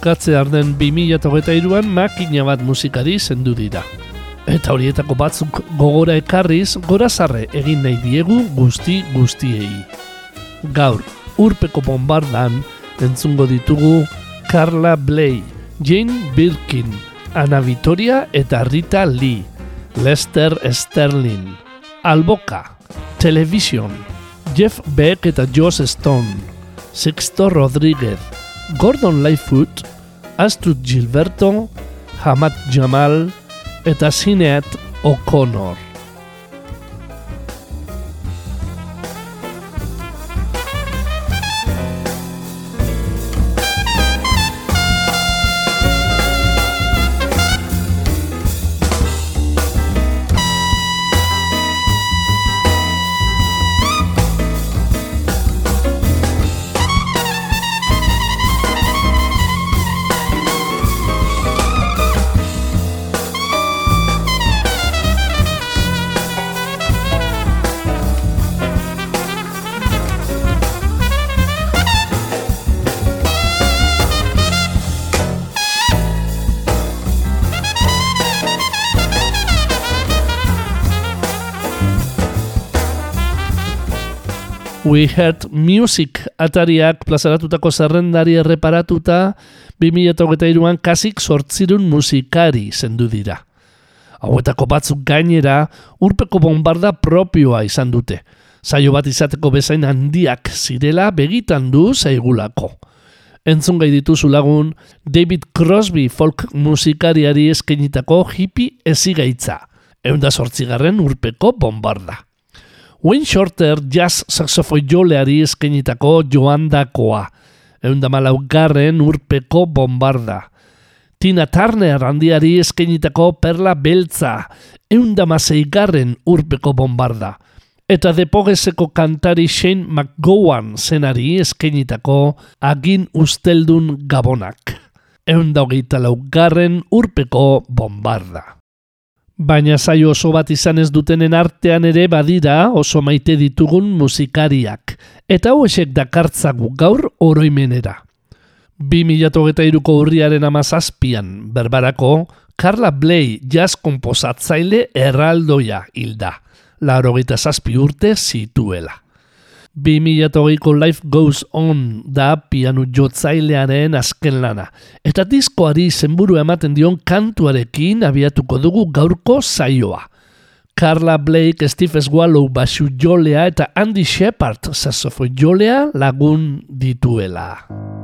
Bukatze arden 2008an makina bat musikari zendu dira. Eta horietako batzuk gogora ekarriz, gorazarre egin nahi diegu guzti guztiei. Gaur, urpeko bombardan, entzungo ditugu Carla Bley, Jane Birkin, Ana Vitoria eta Rita Lee, Lester Sterling, Alboka, Television, Jeff Beck eta Joss Stone, Sixto Rodríguez, Gordon Lightfoot, Astrid Gilberto, Hamad Jamal eta Sinead O'Connor. We Heard Music atariak plazaratutako zerrendari erreparatuta 2008an kasik sortzirun musikari zendu dira. Hauetako batzuk gainera urpeko bombarda propioa izan dute. Saio bat izateko bezain handiak zirela begitan du zaigulako. Entzun gai dituzu lagun David Crosby folk musikariari eskenitako hippie ezigaitza. Eunda sortzigarren urpeko bombarda. Wayne Shorter jazz saxofoi joleari eskenitako joandakoa. Eunda malaugarren urpeko bombarda. Tina Turner handiari eskenitako perla beltza. Eunda maseigarren urpeko bombarda. Eta depogeseko kantari Shane McGowan zenari eskenitako agin usteldun gabonak. Eunda hogeita laugarren urpeko bombarda. Baina saio oso bat izan ez dutenen artean ere badira oso maite ditugun musikariak. Eta hoesek dakartzagu gaur oroimenera. 2008ko urriaren amazazpian, berbarako, Carla Bley jazz komposatzaile erraldoia hilda. Laro zazpi urte zituela. 2008ko Life Goes On da pianu jotzailearen azken lana. Eta diskoari zenburu ematen dion kantuarekin abiatuko dugu gaurko zaioa. Carla Blake, Steve Swallow basu jolea eta Andy Shepard sasofo jolea lagun dituela.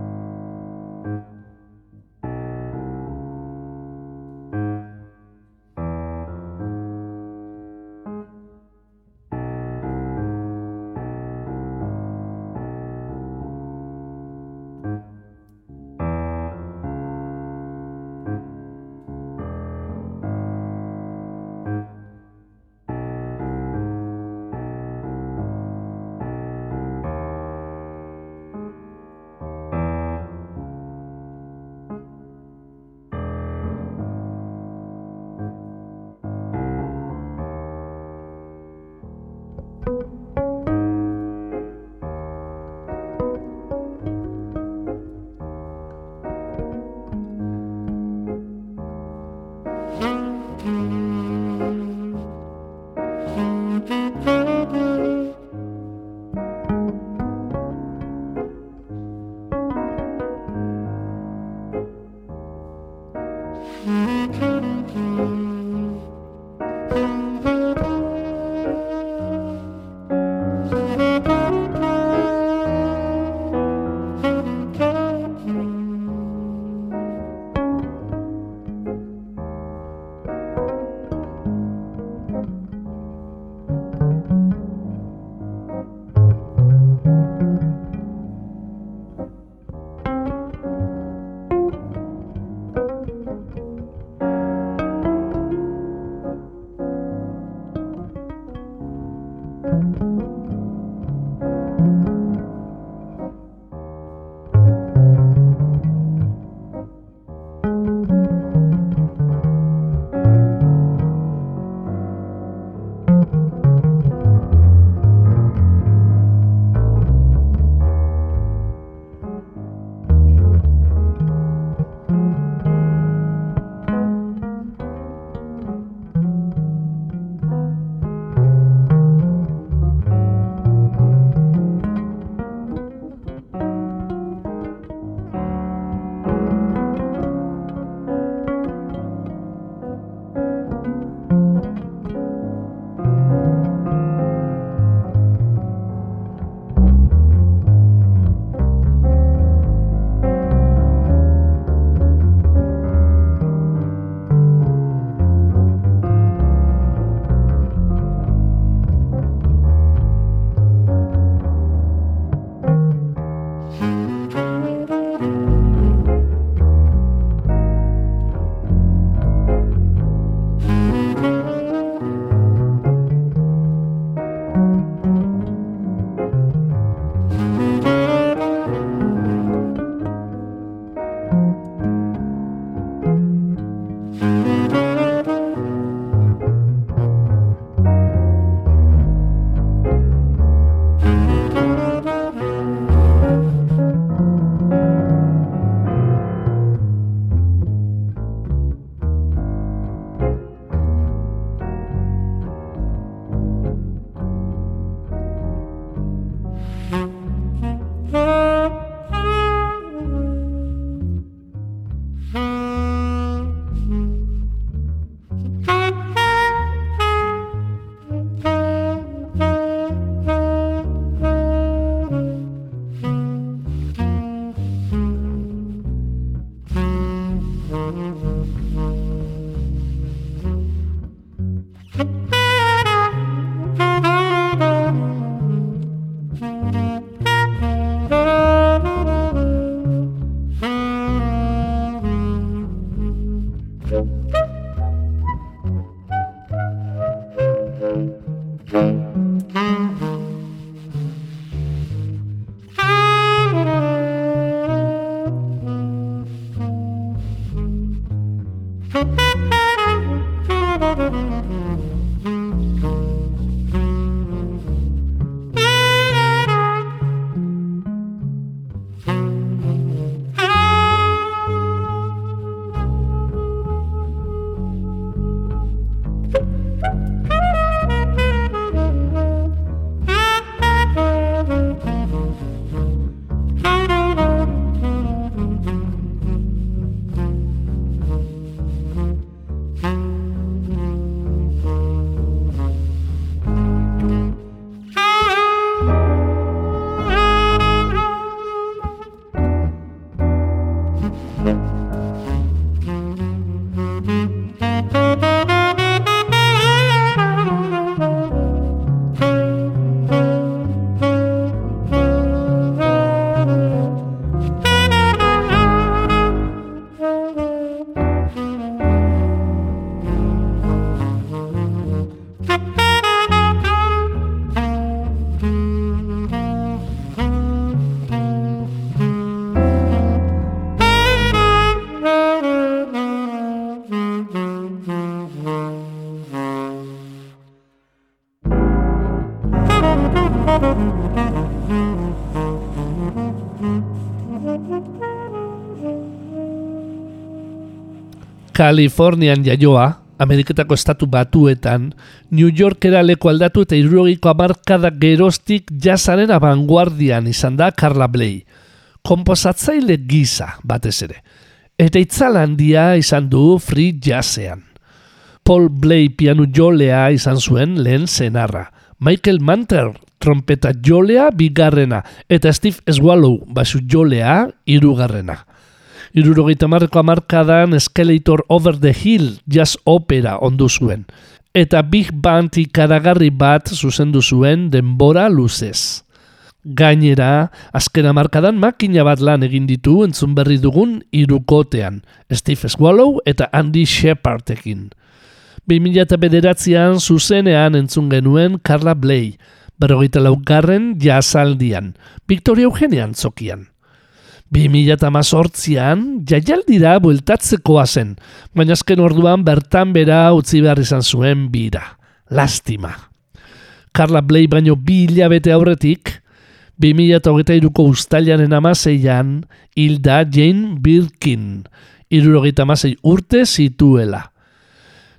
Kalifornian jaioa, Ameriketako estatu batuetan, New Yorkera leku aldatu eta irurogiko amarkada gerostik jazaren abanguardian izan da Carla Bley. Komposatzaile gisa, batez ere. Eta itzala handia izan du free jazzean. Paul Bley pianu jolea izan zuen lehen zenarra. Michael Manter trompeta jolea bigarrena eta Steve Swallow basu jolea irugarrena. Irurogeita marreko amarkadan Escalator Over the Hill jazz opera ondu zuen. Eta Big Band ikaragarri bat zuzendu zuen denbora luzez. Gainera, azken amarkadan makina bat lan egin ditu entzun berri dugun irukotean, Steve Swallow eta Andy Shepardekin. 2000 bederatzean zuzenean entzun genuen Carla Bley, berrogeita laugarren jazaldian, Victoria Eugenia antzokian. 2018an jaialdira bueltatzekoa zen, baina azken orduan bertan bera utzi behar izan zuen bira. Lastima. Carla Bley baino bi hilabete aurretik, 2008ko ustailaren amaseian, hilda Jane Birkin, irurogeita amasei urte zituela.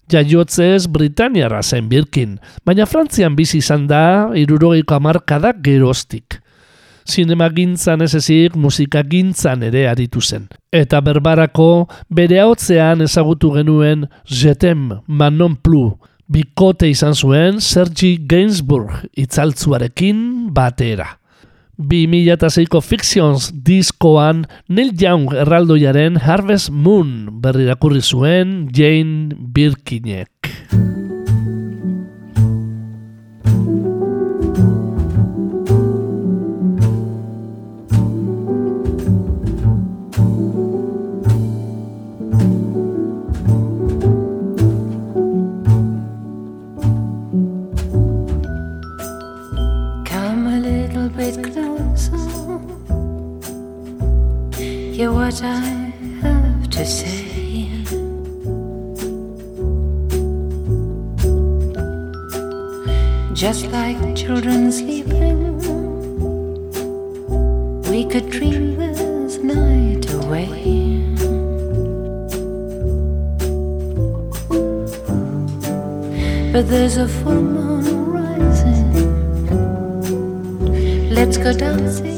Jaiotzez Britaniara zen Birkin, baina Frantzian bizi izan da irurogeiko amarkadak gerostik sinema gintzan ez ezik musika gintzan ere aritu zen. Eta berbarako bere haotzean ezagutu genuen Jetem Manon Plu, bikote izan zuen Sergi Gainsbourg itzaltzuarekin batera. 2006ko Fictions diskoan Neil Young erraldoiaren Harvest Moon berrirakurri zuen Jane Birkinek. What I have to say. Just like children sleeping, we could dream this night away. But there's a full moon rising. Let's go dancing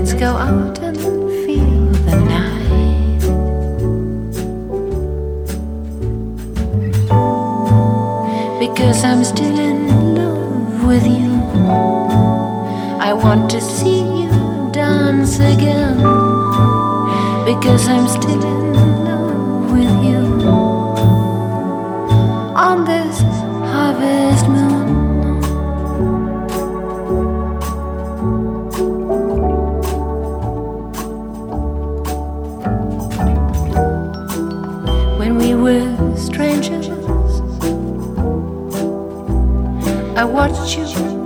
Let's go out and feel the night. Because I'm still in love with you. I want to see you dance again. Because I'm still in love with you. On this harvest Watch you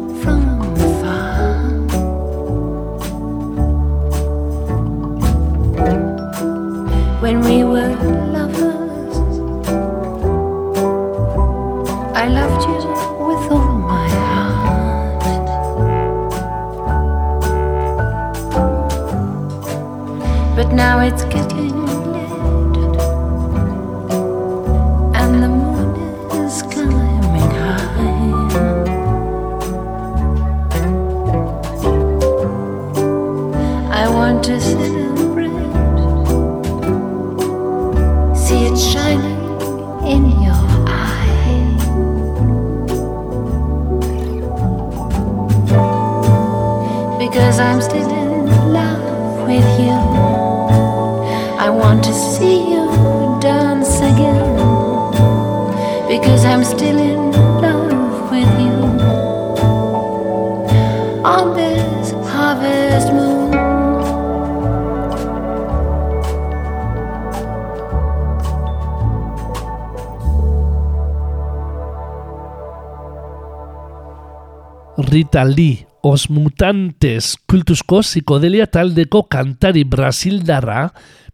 Lee, Os Mutantes kultuzko psikodelia taldeko kantari brasildarra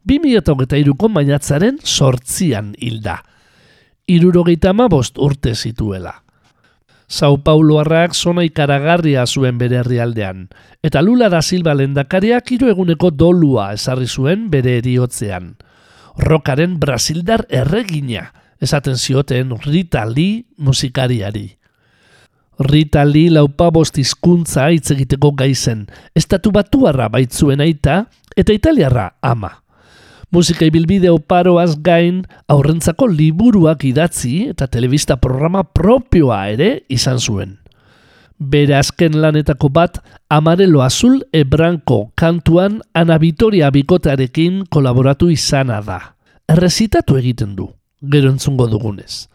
2008ko mainatzaren sortzian hilda. Irurogeita bost urte zituela. Sao Pauloarrak zona ikaragarria zuen bere herrialdean, eta Lula da Silva lendakariak hiru eguneko dolua esarri zuen bere eriotzean. Rokaren brasildar erregina, esaten zioten Rita Lee musikariari. Rita Lee laupabost hizkuntza hitz egiteko gaizen, estatu batuarra baitzuen aita eta italiarra ama. Musika ibilbide oparoaz gain aurrentzako liburuak idatzi eta telebista programa propioa ere izan zuen. Bere azken lanetako bat Amarelo Azul Ebranko kantuan Ana Vitoria bikotearekin kolaboratu izana da. Errezitatu egiten du, gero entzungo dugunez.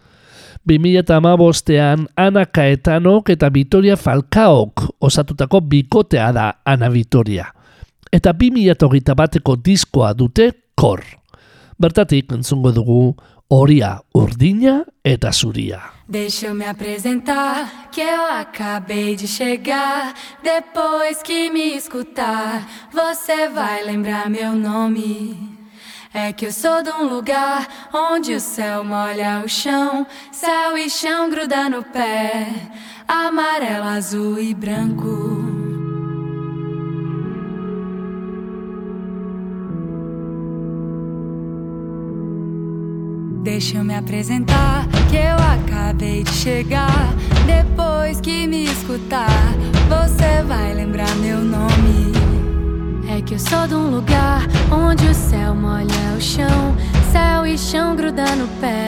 2008an Ana Kaetanok eta Vitoria Falcaok osatutako bikotea da Ana Vitoria. Eta 2008 bateko diskoa dute kor. Bertatik entzungo dugu horia urdina eta zuria. Deixa eu me apresentar, que eu acabei de chegar. Depois que me escutar, você vai lembrar meu nome. É que eu sou de um lugar onde o céu molha o chão, céu e chão gruda no pé, amarelo, azul e branco. Deixa eu me apresentar, que eu acabei de chegar. Depois que me escutar, você vai lembrar meu nome. É que eu sou de um lugar onde o céu molha o chão, céu e chão gruda no pé,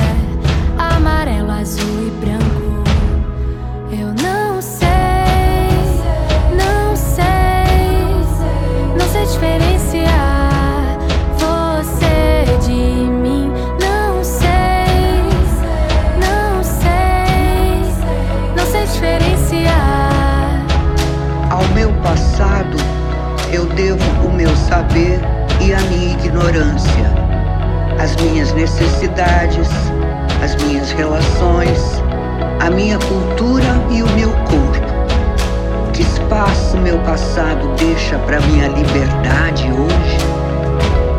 amarelo, azul e branco. Eu não saber e a minha ignorância, as minhas necessidades, as minhas relações, a minha cultura e o meu corpo. Que espaço meu passado deixa para minha liberdade hoje?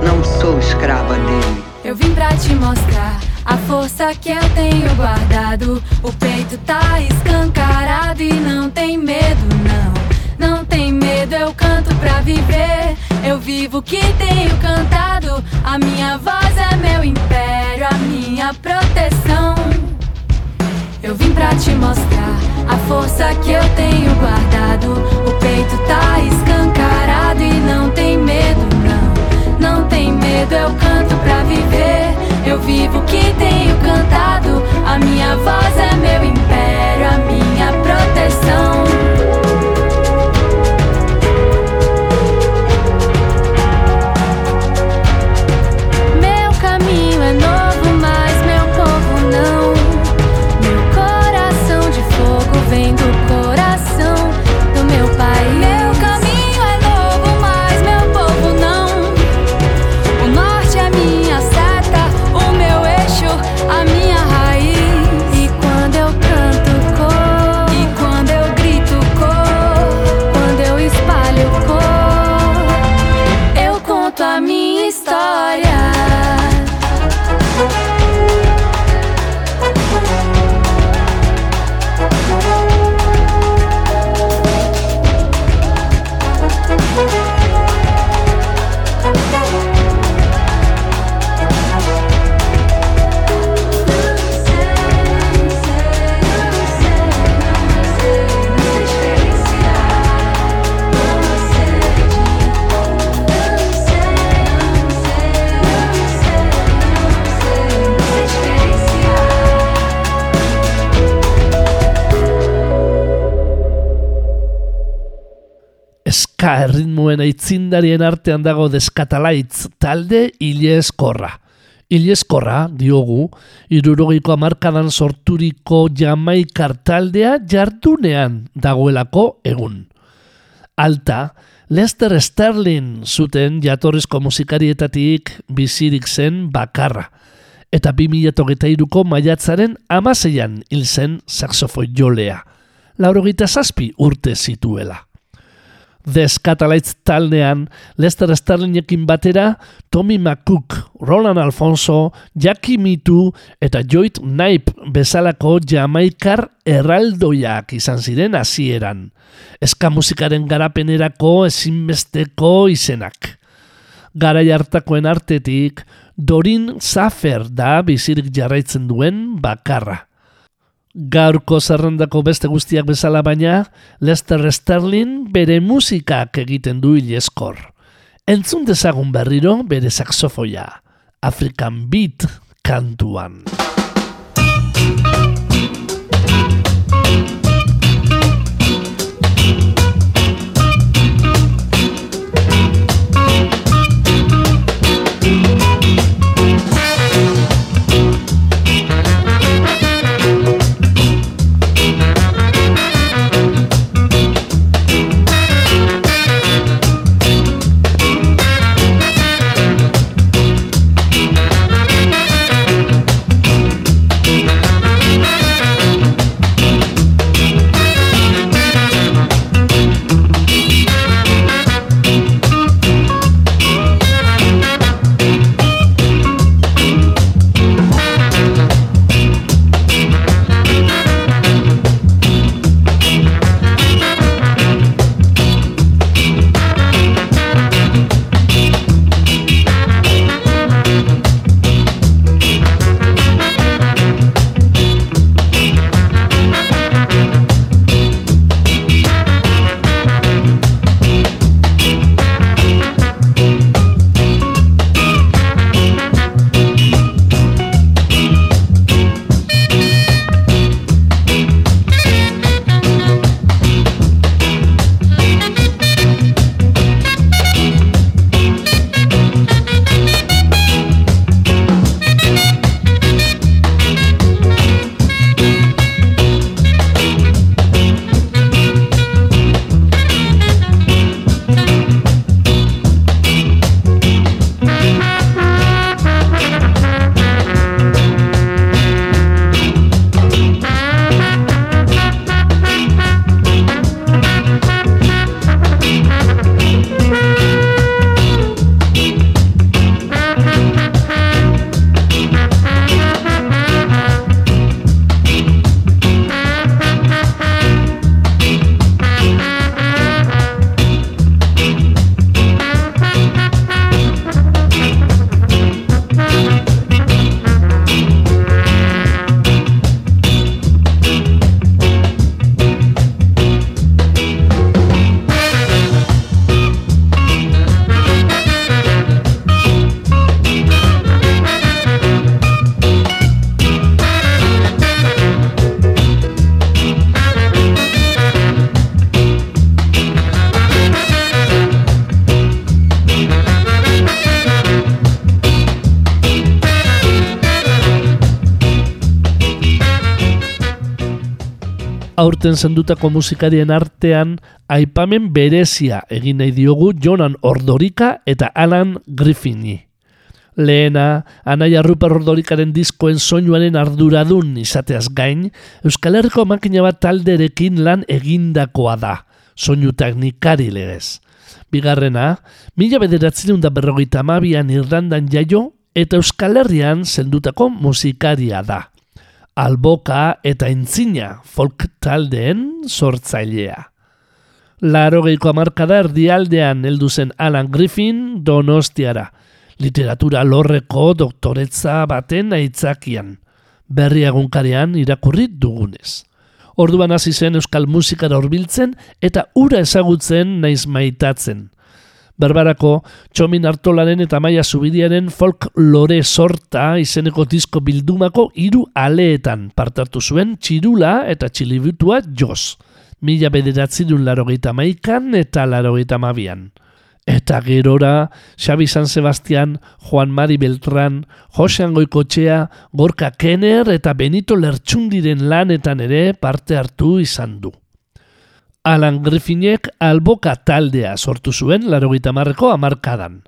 Não sou escrava dele. Eu vim pra te mostrar a força que eu tenho guardado. O peito tá escancarado e não tem medo, não. Não tem medo, eu canto pra viver. Vivo que tenho cantado. A minha voz é meu império, a minha proteção. Eu vim pra te mostrar a força que eu tenho guardado. O peito tá escancarado e não tem medo, não. Não tem medo, eu canto pra viver. Eu vivo que tenho cantado. A minha voz é meu império, a minha proteção. Erritmuen aitzindarien artean dago deskatalaitz talde ileskorra. Ileskorra, diogu, irurogeiko amarkadan sorturiko jamaikar taldea jardunean dagoelako egun. Alta, Lester Sterling zuten jatorrizko musikarietatik bizirik zen bakarra. Eta 2008ko maiatzaren amaseian hil zen saxofoi jolea. Laurogita zazpi urte zituela. Deskatalaitz taldean, Lester Sterlingekin batera, Tommy McCook, Roland Alfonso, Jackie Mitu eta Joit Naip bezalako jamaikar erraldoiak izan ziren hasieran. Eska musikaren garapenerako ezinbesteko izenak. Gara hartakoen artetik, Dorin Zafer da bizirik jarraitzen duen bakarra. Gaurko zerrendako beste guztiak bezala baina, Lester Sterling bere musikak egiten du ileskor. Entzun dezagun berriro bere saxofoia, African Beat kantuan. Aurten zendutako musikarien artean aipamen berezia egin nahi diogu Jonan Ordorika eta Alan Griffini. Lehena, Anaia Ruper Ordorikaren diskoen soinuaren arduradun izateaz gain, Euskal Herriko makina bat talderekin lan egindakoa da, soinu teknikari legez. Bigarrena, mila bederatzen da berrogeita amabian Irlandan jaio eta Euskal Herrian zendutako musikaria da alboka eta entzina folk taldeen sortzailea. Laro geiko amarkada erdialdean heldu zen Alan Griffin donostiara, literatura lorreko doktoretza baten aitzakian, berri agunkarian irakurri dugunez. Orduan hasi zen euskal musikara horbiltzen eta ura ezagutzen naiz maitatzen – Berbarako, Txomin Artolaren eta Maia Zubidiaren folk lore sorta izeneko disko bildumako hiru aleetan partartu zuen txirula eta txilibutua joz. mila bederatzirun larogeita maikan eta larogeita mabian. Eta gerora, Xabi San Sebastian, Juan Mari Beltran, Josean Goikotxea, Gorka Kenner eta Benito Lertxundiren lanetan ere parte hartu izan du. Alan Griffinek alboka taldea sortu zuen larogeita marreko amarkadan.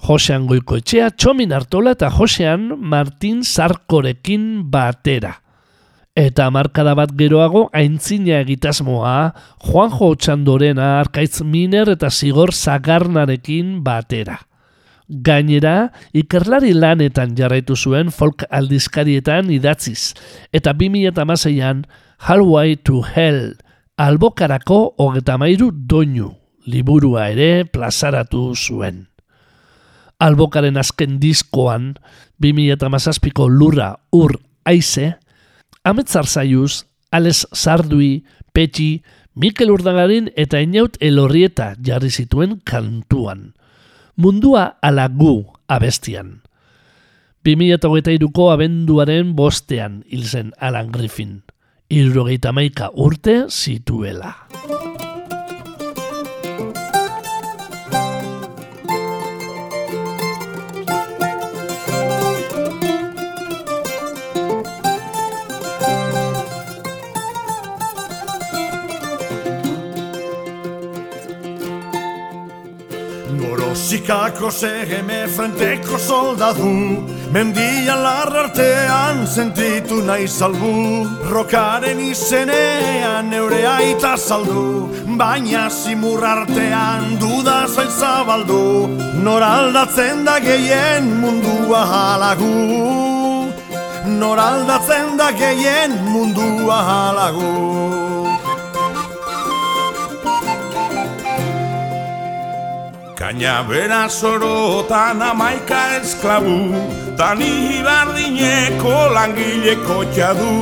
Josean Goikoetxea, Txomin Artola eta Josean Martin Sarkorekin batera. Eta markada bat geroago aintzina egitasmoa Juanjo Txandorena arkaitz miner eta zigor zagarnarekin batera. Gainera, ikerlari lanetan jarraitu zuen folk aldizkarietan idatziz, eta 2006an Halway to Hell, albokarako hogetamairu doinu, liburua ere plazaratu zuen. Albokaren azken diskoan, 2008ko lurra ur aize, Ametzar zaiuz, Ales Sardui, Petxi, Mikel Urdagarin eta Inaut Elorrieta jarri zituen kantuan. Mundua alagu abestian. 2008ko abenduaren bostean hil zen Alan Griffin. Irurogeita maika urte zituela. Sikako segeme frenteko soldadu. Mendian larrartean sentitu nahi salbu Rokaren izenean neure aita saldu. Baina zimur artean duda zail zabaldu. Nor aldatzen da gehien mundua halagu. Nor aldatzen da gehien mundua halagu Kaina bera sorotan amaika esklabu Tani hibardineko langileko txadu.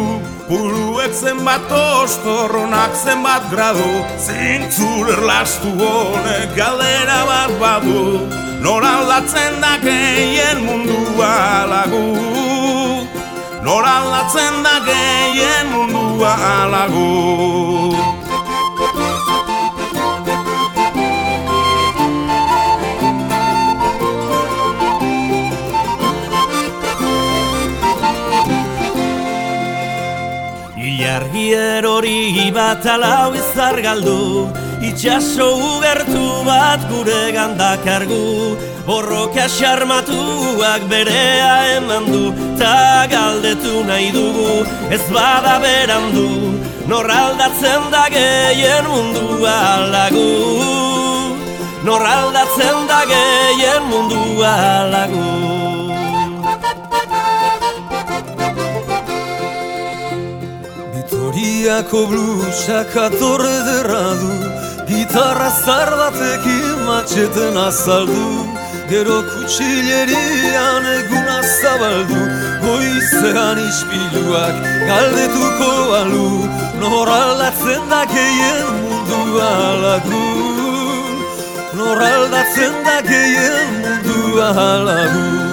Puluek zenbat ostorronak zenbat gradu Zintzur erlastu honek galdera bat badu. Nor aldatzen da gehien mundua alagu Nor aldatzen da gehien mundua alagu Hori bat alau izar galdu Itxaso ugertu bat gure gandak argu. Borroka xarmatuak berea eman du Ta galdetu nahi dugu ez bada berandu Nor aldatzen da gehien mundua lagu. Nor aldatzen da gehien mundua lagu Iako blusak atorre derradu Gitarra zar batekin matxeten azaldu. Gero kutsilerian egun azabaldu Goizean ispiluak galdetuko balu. Nor aldatzen da keien mundu alagu Nor aldatzen da keien mundu alagu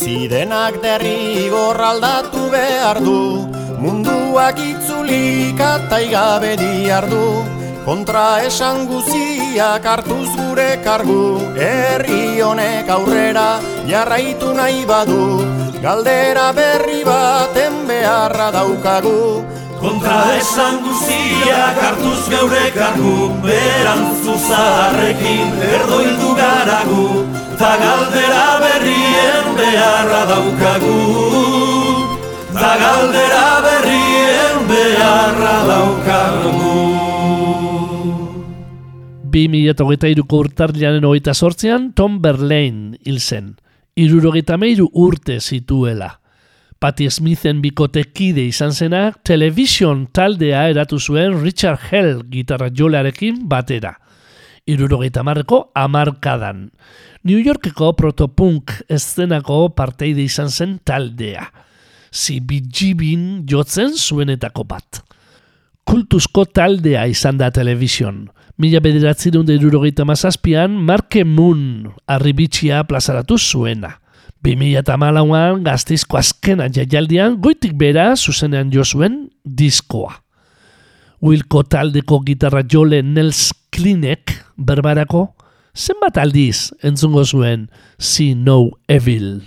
Bizidenak derri aldatu behar du Munduak itzulik ataigabe diar Kontra esan guziak hartuz gure kargu Herri honek aurrera jarraitu nahi badu. Galdera berri baten beharra daukagu. Kontra esan guziak hartuz geure kargu Berantzu zaharrekin erdoildu garagu Ta galdera berrien beharra daukagu Ta galdera berrien beharra daukagu 2008ko urtarrianen hogeita sortzean Tom Berlain hil zen. Irurogeita meiru urte zituela. Patti Smithen bikotekide izan zenak, television taldea eratu zuen Richard Hell gitarra jolearekin batera. Irurogeita marreko amarkadan. New Yorkeko protopunk eszenako parteide izan zen taldea. CBGBin jotzen zuenetako bat. Kultuzko taldea izan da television. Mila bederatzireun da irurogeita mazazpian, Marke Moon arribitxia plazaratu zuena. 2008an gazteizko azkena jaialdian goitik bera zuzenean jo zuen diskoa. Wilko taldeko gitarra jole Nels Klinek berbarako zenbat aldiz entzungo zuen See No Evil.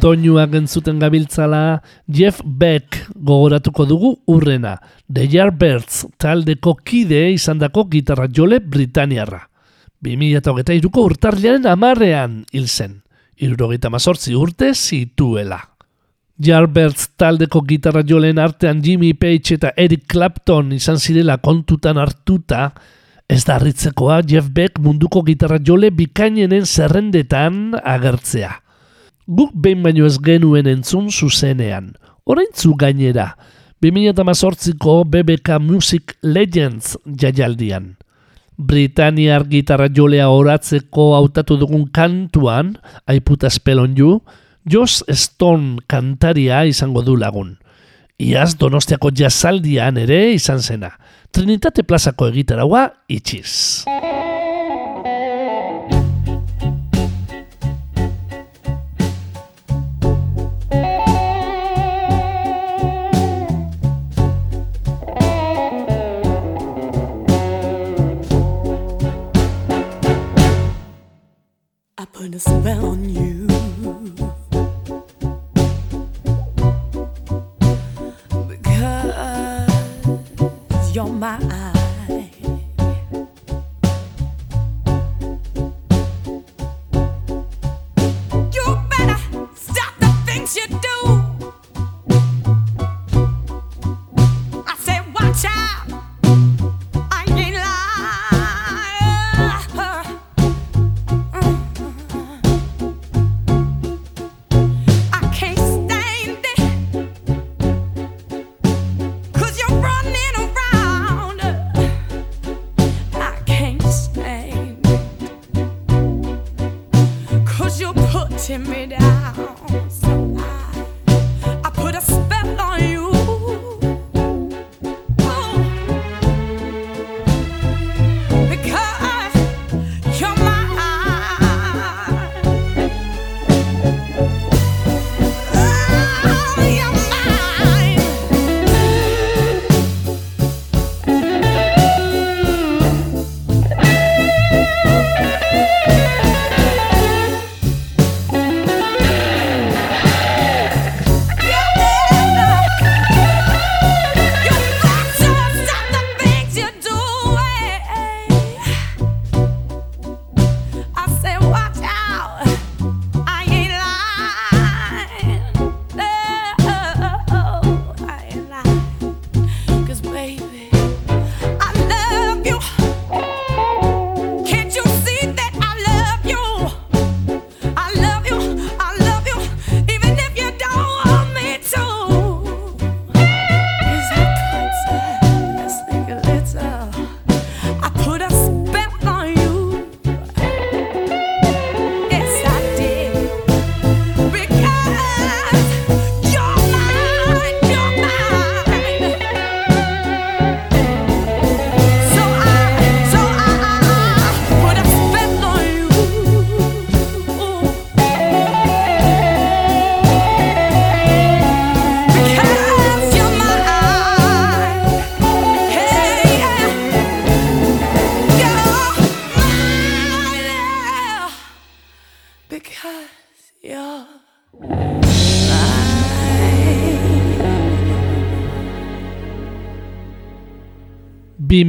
Doinuak entzuten gabiltzala, Jeff Beck gogoratuko dugu urrena, The Yardbirds taldeko kide izandako gitarra jole Britaniarra. 2008ko urtarriaren amarrean hil zen, irurogeita mazortzi urte zituela. Yardbirds taldeko gitarra joleen artean Jimmy Page eta Eric Clapton izan zirela kontutan hartuta, ez da harritzekoa Jeff Beck munduko gitarra jole bikainenen zerrendetan agertzea. Guk behin baino ez genuen entzun zuzenean. Oraintzu gainera, 2018ko BBK Music Legends jaialdian. Britaniar gitarra jolea oratzeko hautatu dugun kantuan, I put a spell on you, Joss Stone kantaria izango du lagun. Iaz Donostiako jazaldian ere izan zena. Trinitate plazako egitaraua itxiz. Put a spell on you. Because you're mine. You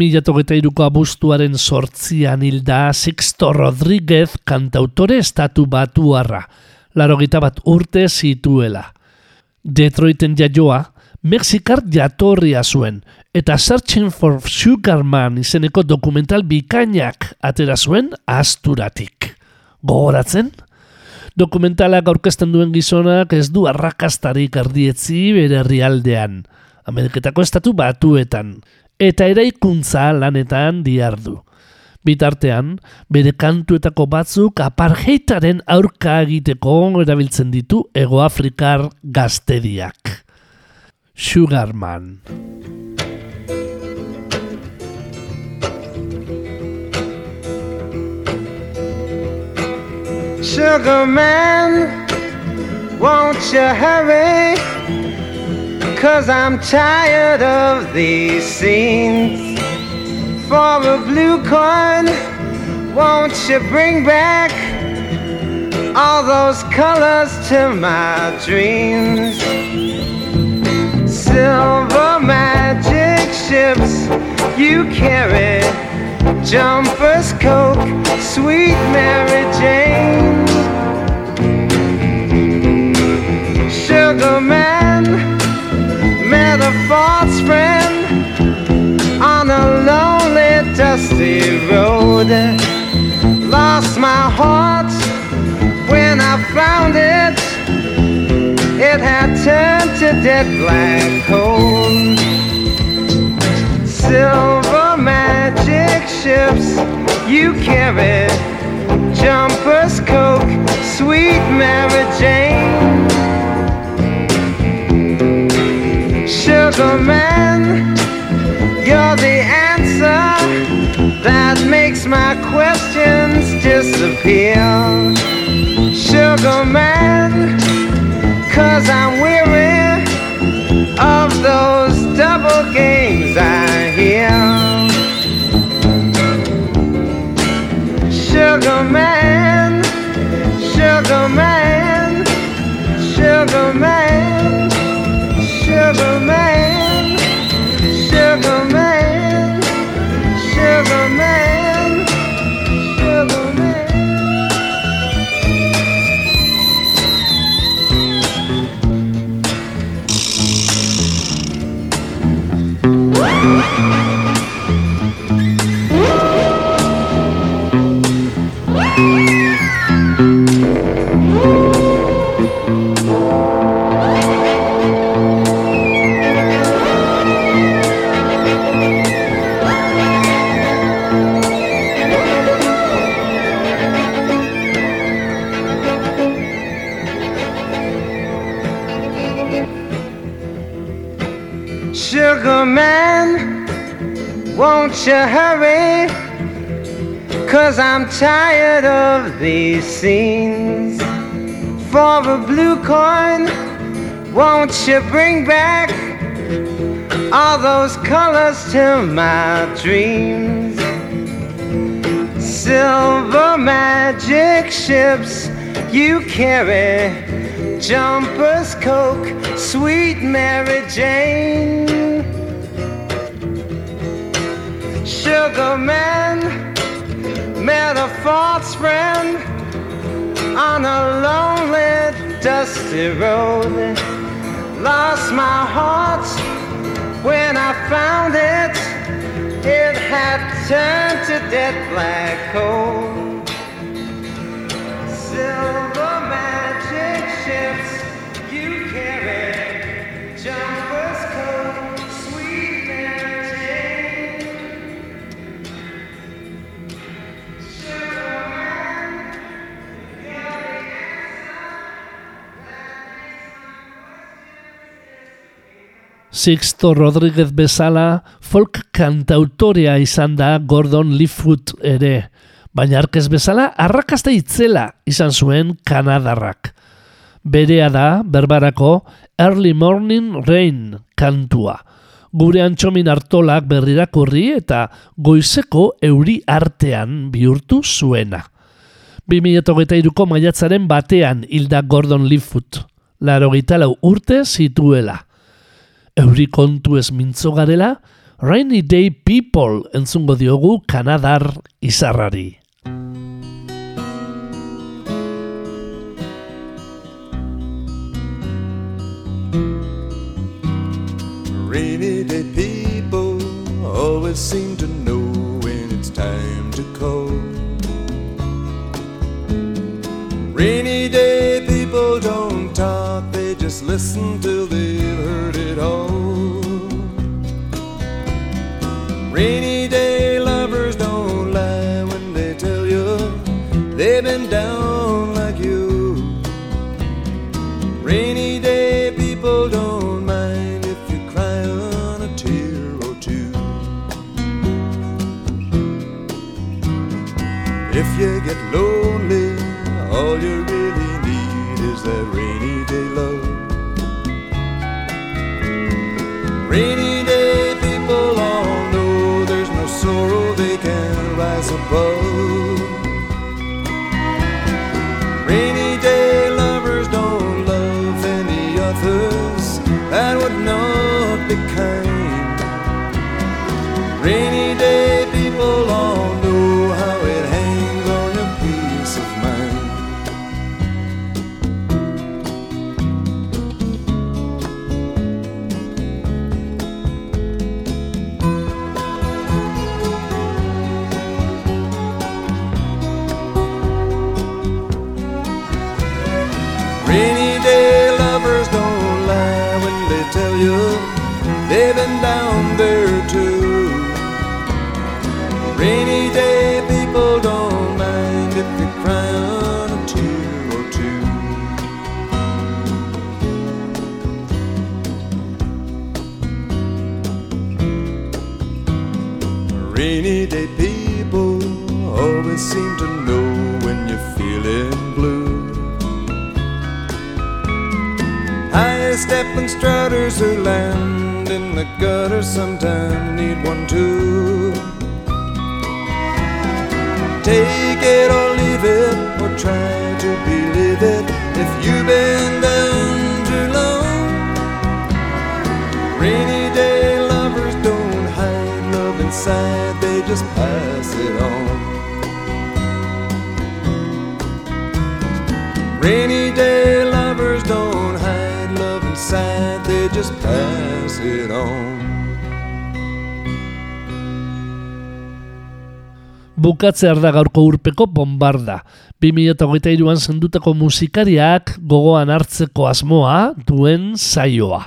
2008a iruko abuztuaren sortzian hilda Sixto Rodríguez kantautore estatu batu harra, bat urte zituela. Detroiten jaioa, Mexikar jatorria zuen, eta Searching for Sugarman izeneko dokumental bikainak atera zuen asturatik. Gogoratzen? Dokumentalak aurkezten duen gizonak ez du arrakastarik ardietzi bere herrialdean. Ameriketako estatu batuetan, eta eraikuntza lanetan diardu. Bitartean, bere kantuetako batzuk apartheidaren aurka egiteko erabiltzen ditu Egoafrikar gaztediak. Sugarman. Sugar man, won't you hurry? Cause I'm tired of these scenes. For a blue coin, won't you bring back all those colors to my dreams? Silver magic ships you carry, jumpers, coke, sweet road. Lost my heart when I found it. It had turned to dead black coal. Silver magic ships you carry, jumpers, coke, sweet Mary Jane. Sugar man, my questions disappear. Sugar man, cause I'm weary of those double games I hear. Sugar man, sugar man, sugar man, sugar man, Sugar man, won't you hurry? Cause I'm tired of these scenes. For a blue coin, won't you bring back all those colors to my dreams? Silver magic ships you carry Jumpers, Coke, sweet Mary Jane. Sugar man met a false friend on a lonely, dusty road. Lost my heart when I found it. It had turned to dead black coal. Sixto Rodríguez bezala folk kantautorea izan da Gordon Lightfoot ere, baina arkez bezala arrakasta itzela izan zuen Kanadarrak. Berea da, berbarako, Early Morning Rain kantua. Gure antxomin hartolak berrirakurri eta goizeko euri artean bihurtu zuena. 2008ko maiatzaren batean hilda Gordon Lightfoot. Laro urte zituela. Euri kontu ez mintzo garela, Rainy Day People entzungo diogu Kanadar izarrari. Rainy day people always seem to know when it's time to call. Rainy day people don't talk, they just listen till they've heard it all. Rainy day lovers don't lie when they tell you they've been down like you. Rainy day people don't mind if you cry on a tear or two. If you get lonely, all you really need is that rainy Rainy day people all know there's no sorrow they can rise above. Rainy day lovers don't love any others that would not be kind. Rainy just pass it on. Bukatzear da gaurko urpeko bombarda. 2008an zendutako musikariak gogoan hartzeko asmoa duen saioa.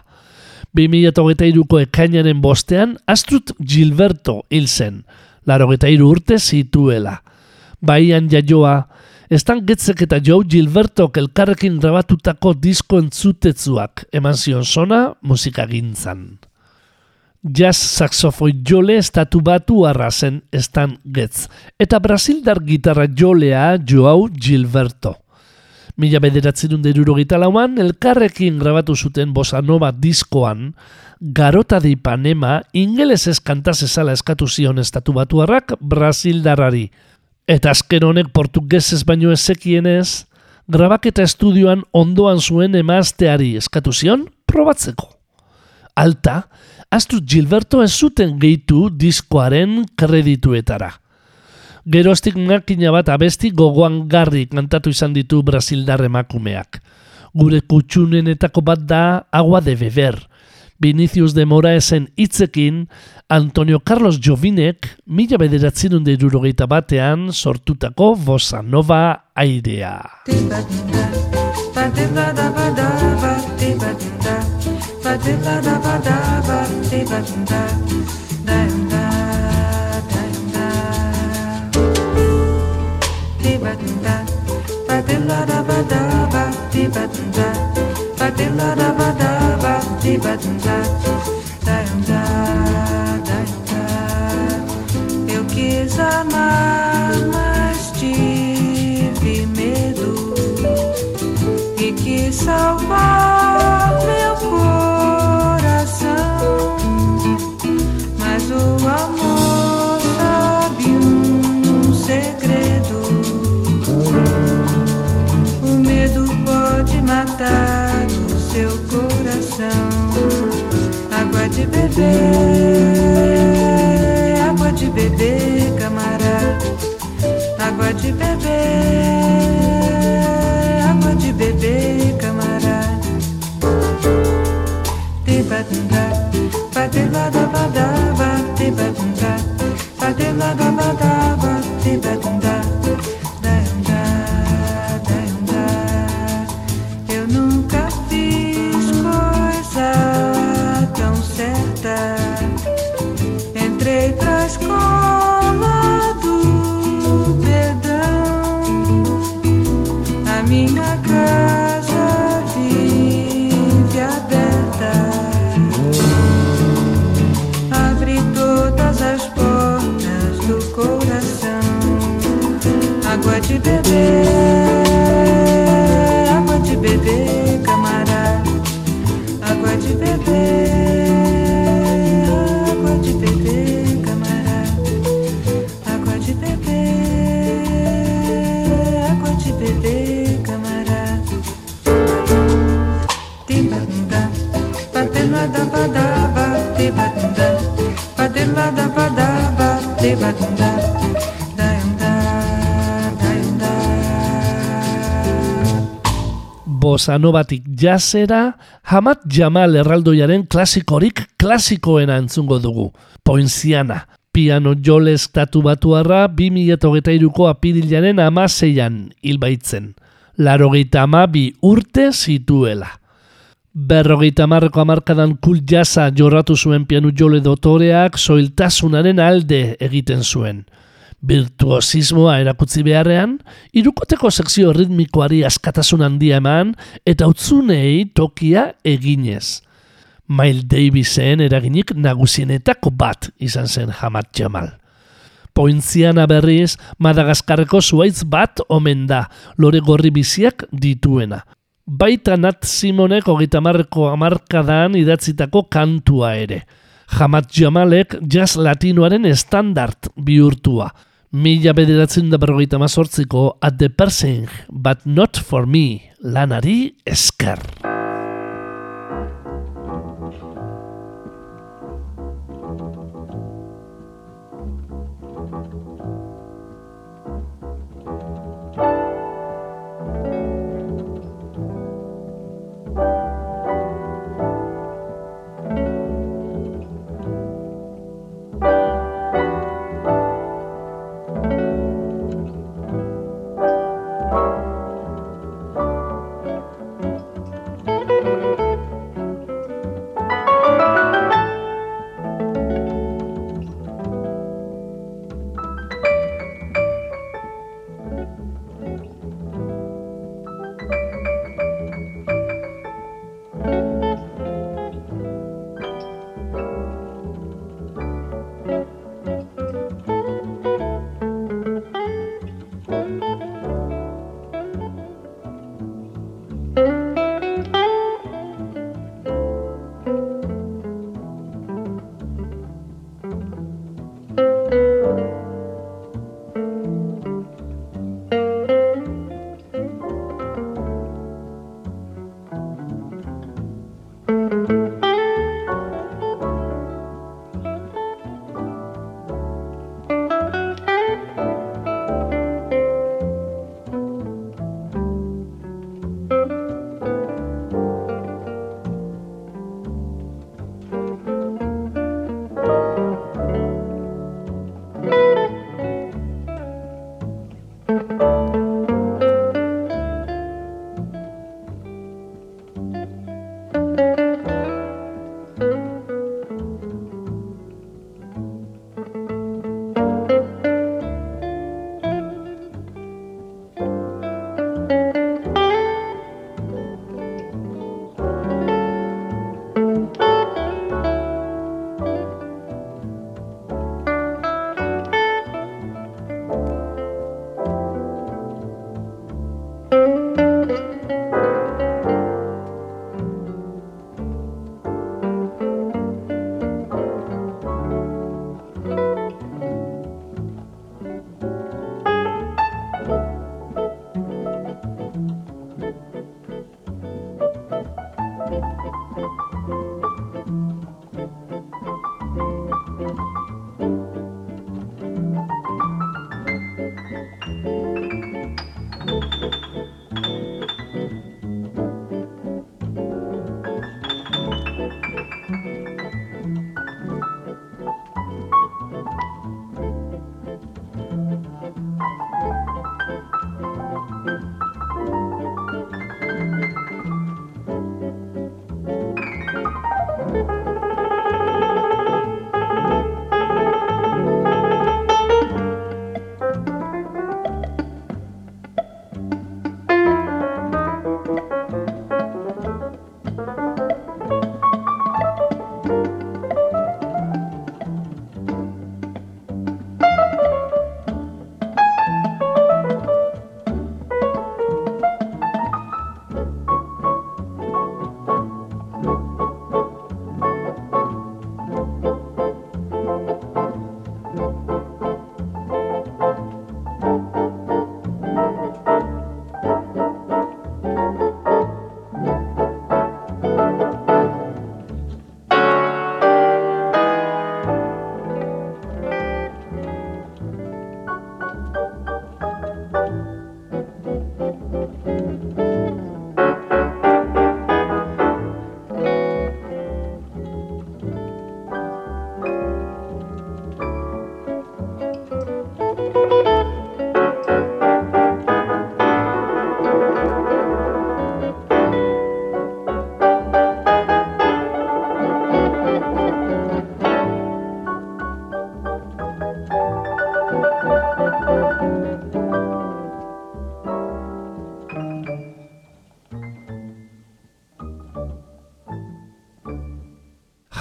2008ko ekainaren bostean Astrut Gilberto hil zen, laro urte zituela. Baian jaioa, estan getzek eta Joe Gilberto elkarrekin grabatutako disko entzutetzuak eman zion zona musikagintzan. Jazz saxofoi jole estatu batu arrazen estan getz, eta Brasildar gitarra jolea Joao Gilberto. Mila bederatzen deruro lauan, elkarrekin grabatu zuten bossa nova diskoan, garota de Ipanema ingeles eskantaz ezala eskatu zion estatu batuarrak Brasildarrari. Eta azken honek portugesez baino ezekienez, grabaketa estudioan ondoan zuen emazteari eskatu zion probatzeko. Alta, Astrid Gilberto ez zuten gehitu diskoaren kredituetara. Geroztik makina bat abesti gogoan garri kantatu izan ditu Brasildar emakumeak. Gure kutxunenetako bat da Agua de Beber. Vinicius de Moraesen hitzekin Antonio Carlos Jovinek mila bederatzen derurogeita batean sortutako Bossa Nova airea. Eu quis amar, mas tive medo e quis salvar meu coração. Mas o amor sabe um segredo. O medo pode matar seu coração. Água de beber, água de beber, camará. Água de beber, água de beber, camará. Te ba bate ba, badaba, te batunda, bate lada badaba, te batunda. Bossa Novatik jazera, Hamad Jamal erraldoiaren klasikorik klasikoena entzungo dugu. Poinziana, piano jole estatu batuarra 2008ko apirilaren amaseian hilbaitzen. Larogeita amabi urte zituela. Berrogeita marreko amarkadan kul jasa jorratu zuen pianu jole dotoreak soiltasunaren alde egiten zuen. Virtuosismoa erakutzi beharrean, irukoteko sekzio ritmikoari askatasun handia eman eta utzunei tokia eginez. Miles Davisen eraginik nagusienetako bat izan zen Hamad Jamal. Pointziana berriz, Madagaskarreko zuaitz bat omen da, lore gorri biziak dituena. Baita Nat Simonek hogeita marreko amarkadan idatzitako kantua ere. Jamat Jamalek jazz latinoaren estandart bihurtua. Mila bederatzen da berrogeita mazortziko At the Persing, but not for me, lanari esker.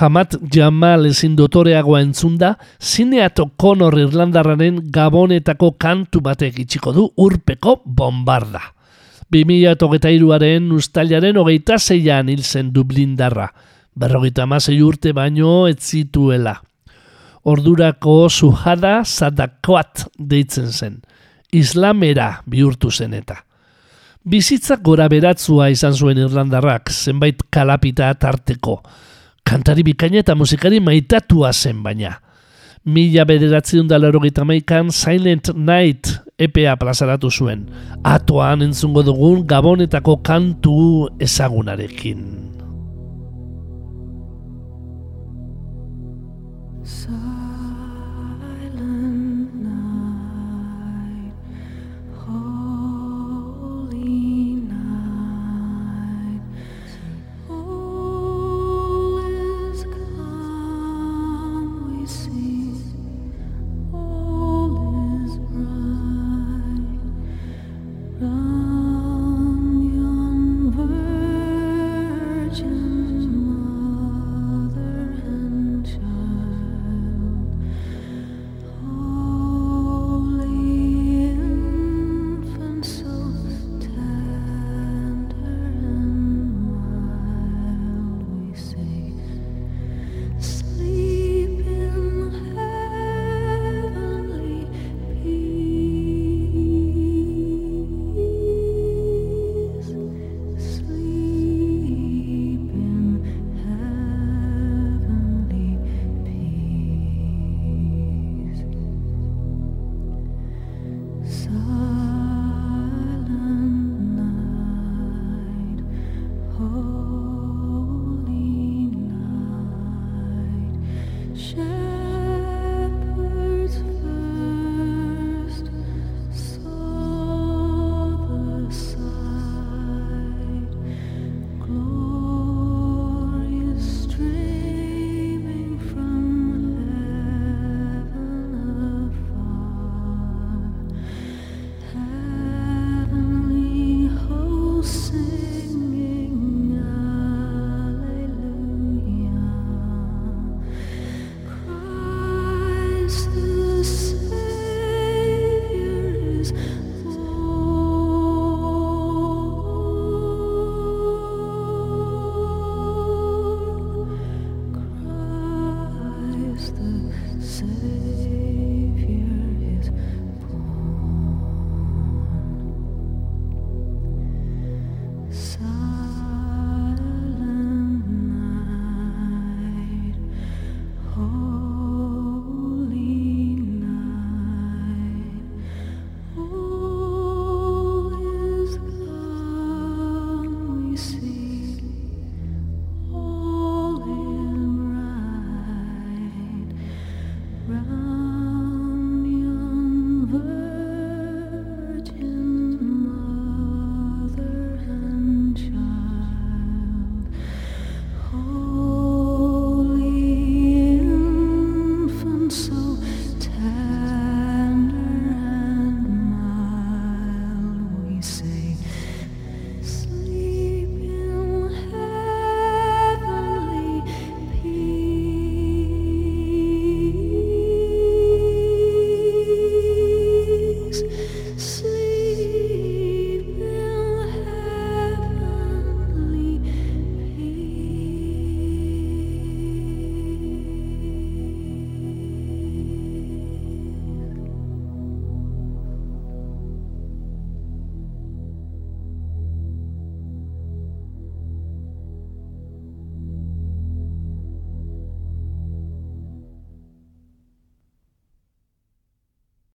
Hamat Jamal ezin dotoreagoa entzunda, Zineat O'Connor Irlandarraren gabonetako kantu batek itxiko du urpeko bombarda. 2008aren ustailaren hogeita zeian hil zen Dublindarra. Berrogeita amasei urte baino ez zituela. Ordurako suhada zadakoat deitzen zen. Islamera bihurtu zen eta. Bizitza gora beratzua izan zuen Irlandarrak, zenbait kalapita tarteko. Kantari bikaina eta musikari maitatua zen baina. Mila bederatziun da maikan Silent Night EPA plazaratu zuen. Atoan entzungo dugun gabonetako kantu ezagunarekin. Sorry.